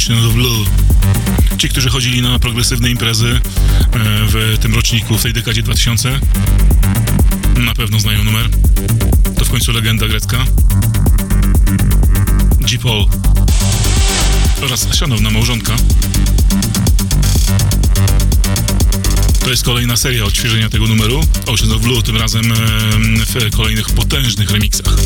C: Ocean of Blue. Ci, którzy chodzili na progresywne imprezy e, w tym roczniku, w tej dekadzie 2000, na pewno znają numer. To w końcu legenda grecka. G. Paul oraz szanowna małżonka. To jest kolejna seria odświeżenia tego numeru. Ocean of Blue, tym razem em, w kolejnych potężnych remixach.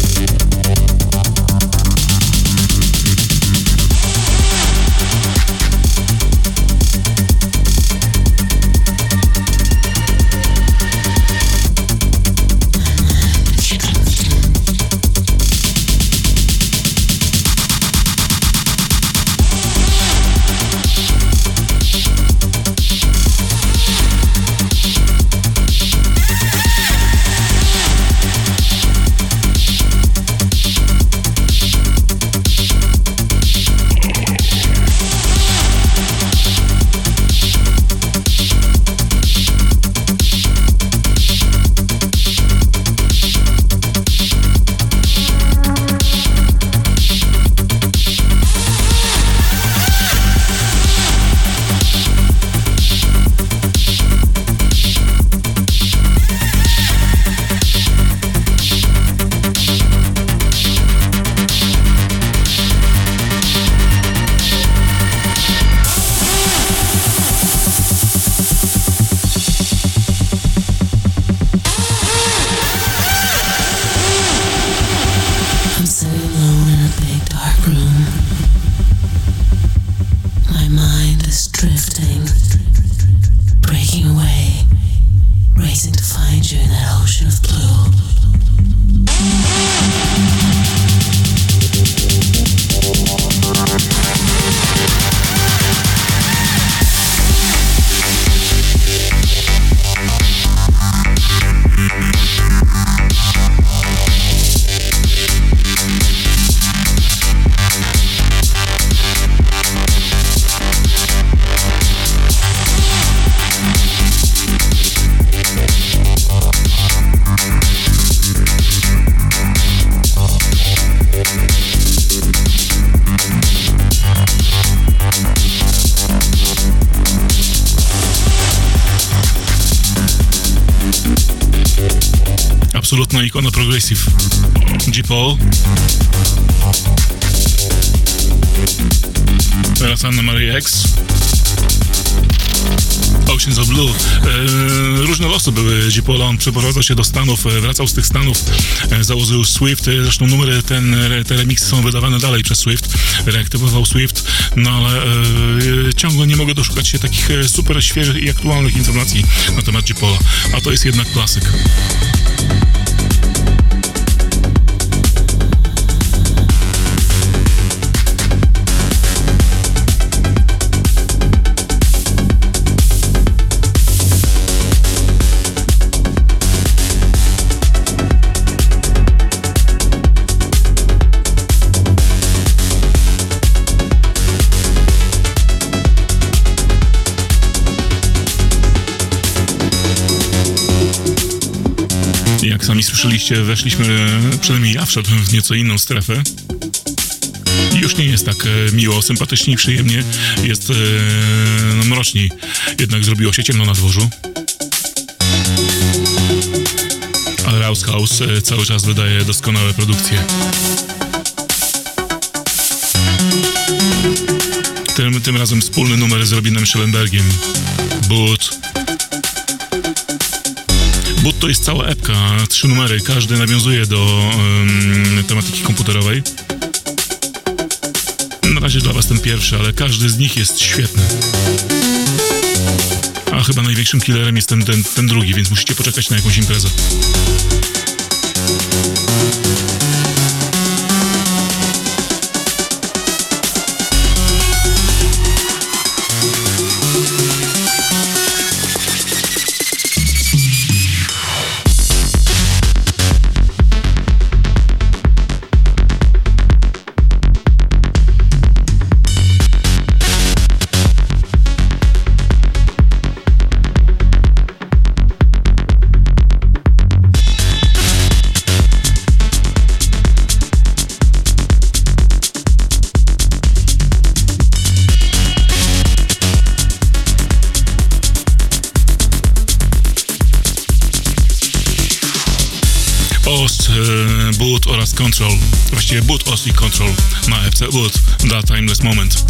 C: G. Paul. Teraz Anna Maria X. Oceans of Blue. E, różne losy były. Paula. On przeprowadzał się do Stanów, e, wracał z tych Stanów, e, założył Swift. Zresztą numery, ten, te remixy są wydawane dalej przez Swift. Reaktywował Swift, no ale ciągle nie mogę doszukać się takich super świeżych i aktualnych informacji na temat. Paula. A to jest jednak klasyk. Sami słyszeliście, weszliśmy, przynajmniej ja wszedłem w nieco inną strefę. I Już nie jest tak e, miło, sympatycznie i przyjemnie. Jest e, no, mroczniej. Jednak zrobiło się ciemno na dworzu. Ale Rouse House e, cały czas wydaje doskonałe produkcje. Tym, tym razem wspólny numer z Robinem Schellenbergiem. Boot. Boot to jest cała epka, trzy numery, każdy nawiązuje do em, tematyki komputerowej. Na razie dla was ten pierwszy, ale każdy z nich jest świetny. A chyba największym killerem jest ten, ten, ten drugi, więc musicie poczekać na jakąś imprezę. Właściwie Boot Os i Control na FC Boot. The Timeless Moment.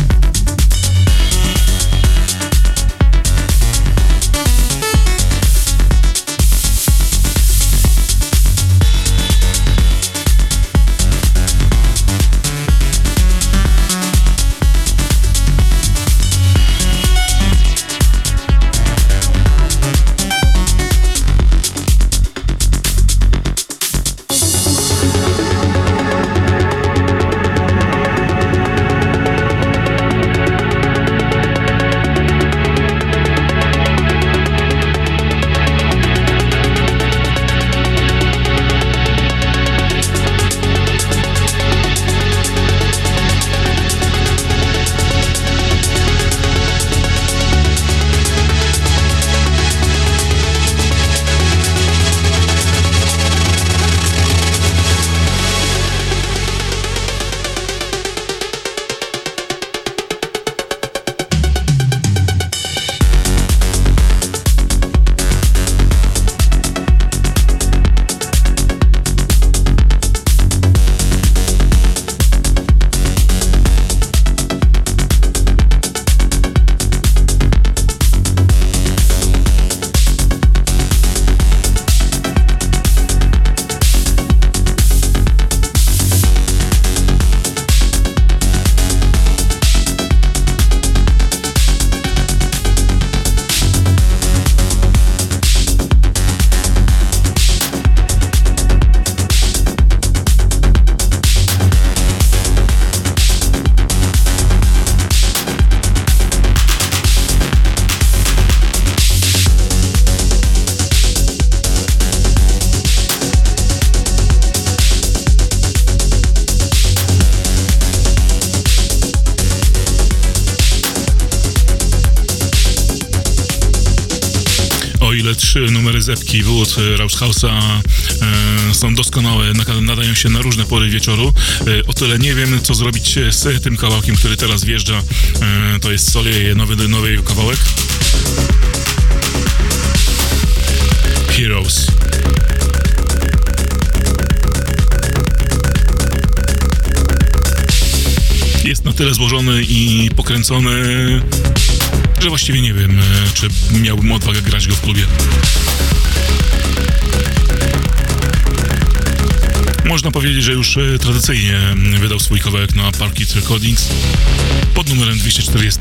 C: Ile trzy numery zepki Wood Rauschhausa e, są doskonałe, nadają się na różne pory wieczoru, e, o tyle nie wiem, co zrobić z tym kawałkiem, który teraz wjeżdża. E, to jest Solie, nowy, nowy kawałek. Heroes. Jest na tyle złożony i pokręcony, że właściwie nie wiem, e, czy miałbym odwagę grać go w klubie. Można powiedzieć, że już e, tradycyjnie wydał swój kawałek na Parkit Recordings pod numerem 240.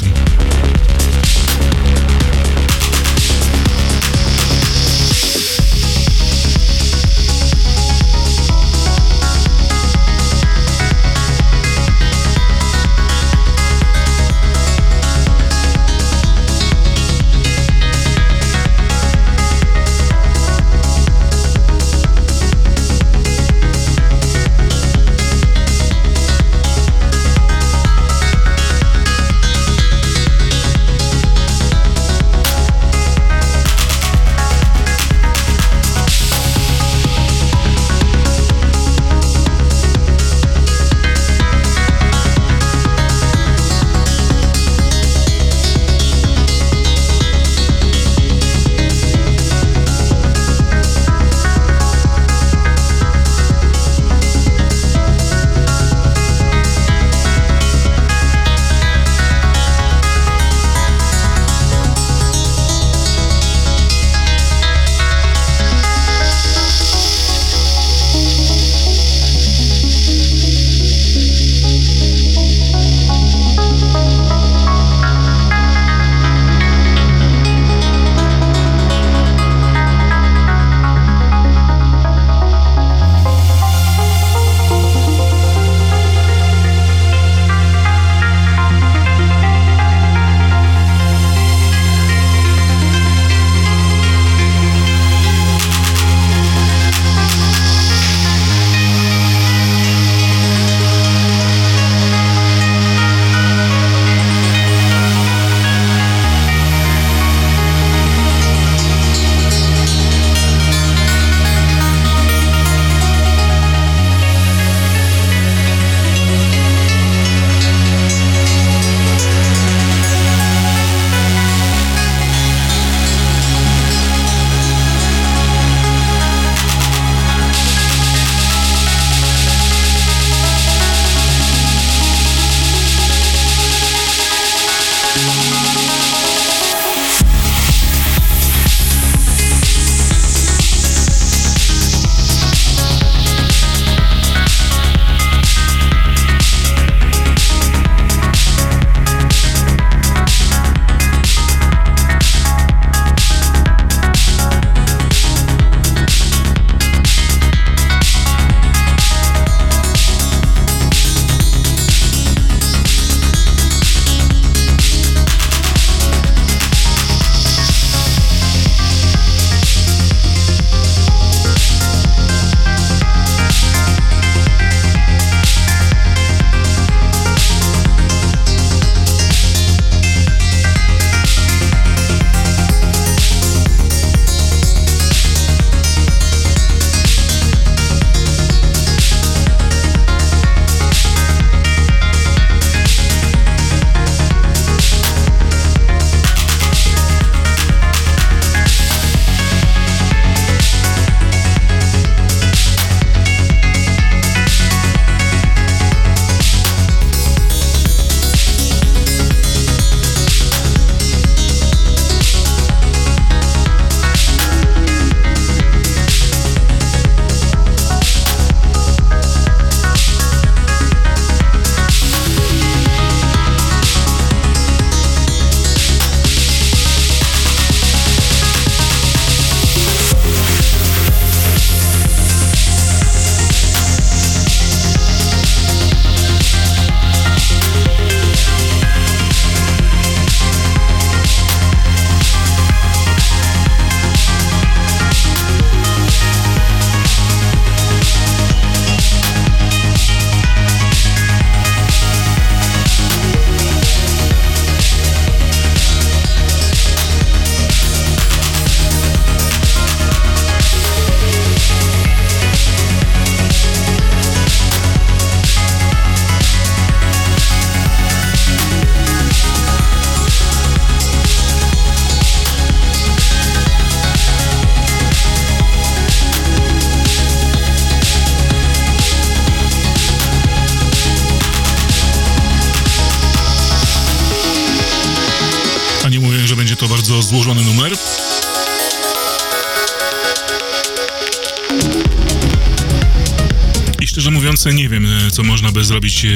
C: zrobić e,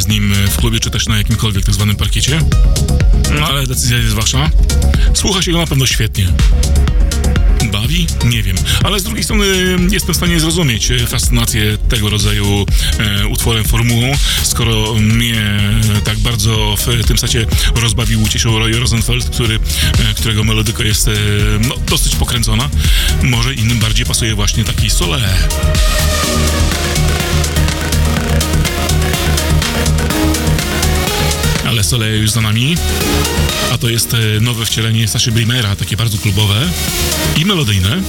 C: z nim e, w klubie, czy też na jakimkolwiek tak zwanym parkiecie. No ale decyzja jest wasza. Słucha się go na pewno świetnie. Bawi? Nie wiem. Ale z drugiej strony jestem w stanie zrozumieć e, fascynację tego rodzaju e, utworem, formułą, skoro mnie e, tak bardzo w tym secie rozbawił, ucieszył Roy Rosenfeld, który, e, którego melodyka jest e, no, dosyć pokręcona. Może innym bardziej pasuje właśnie taki sole. Ale Soleil już za nami, a to jest e, nowe wcielenie Saszy Brimera, takie bardzo klubowe i melodyjne.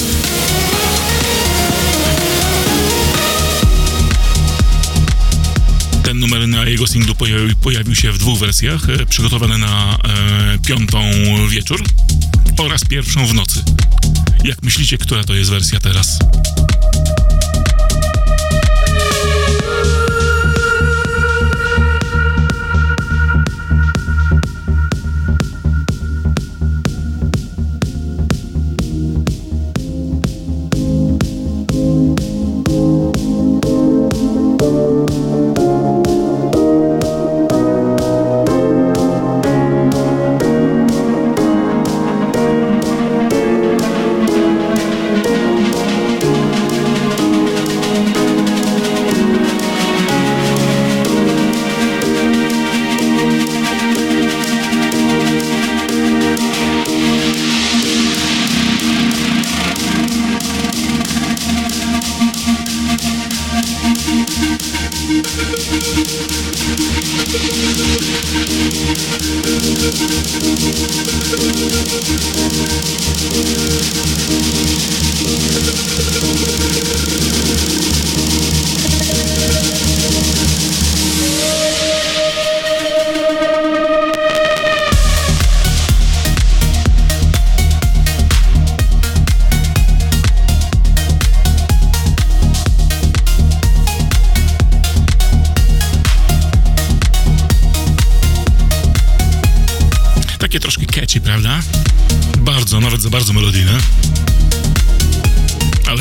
C: Ten numer na jego singlu pojawił, pojawił się w dwóch wersjach, e, przygotowane na e, piątą wieczór oraz pierwszą w nocy. Jak myślicie, która to jest wersja teraz?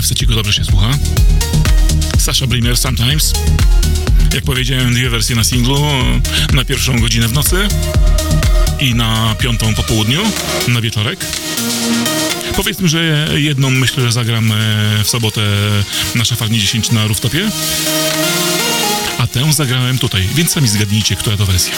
C: Ale w seciku dobrze się słucha. Sasha Brimmer Sometimes. Jak powiedziałem, dwie wersje na singlu. Na pierwszą godzinę w nocy i na piątą po południu, na wieczorek. Powiedzmy, że jedną myślę, że zagram e, w sobotę na Szafarni 10 na rooftopie. A tę zagrałem tutaj, więc sami zgadnijcie, która to wersja.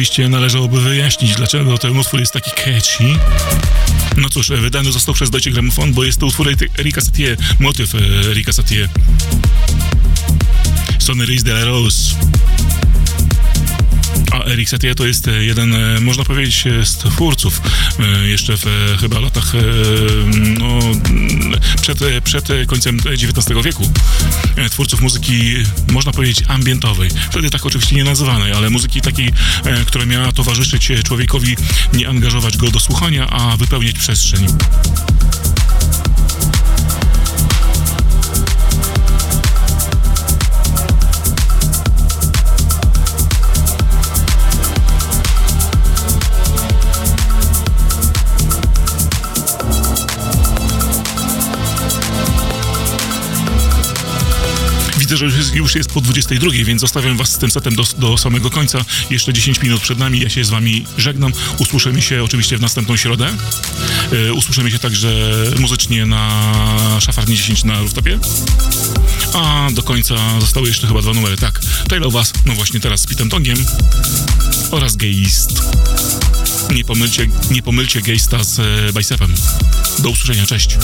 C: Oczywiście należałoby wyjaśnić, dlaczego ten utwór jest taki catchy. No cóż, e, wydany został przez Deutsche Grammophon, bo jest to utwór Erika Satie, motyw Erika Satie. Sonneries de la Rose. Eric Satie to jest e, jeden, e, można powiedzieć, e, z twórców jeszcze w chyba latach no, przed, przed końcem XIX wieku. Twórców muzyki, można powiedzieć, ambientowej. Wtedy tak oczywiście nie nazywanej, ale muzyki takiej, która miała towarzyszyć człowiekowi, nie angażować go do słuchania, a wypełniać przestrzeń. Widzę, że już jest, po 22, więc zostawiam was z tym setem do, do samego końca. Jeszcze 10 minut przed nami. Ja się z wami żegnam. Usłyszymy się oczywiście w następną środę. E, usłyszymy się także muzycznie na Szafarni 10 na rooftopie. A do końca zostały jeszcze chyba dwa numery. Tak, Taylor Was, no właśnie teraz z Pitem Tongiem oraz Geist. Nie pomylcie, nie pomylcie Geista z e, Bicepem. Do usłyszenia, cześć.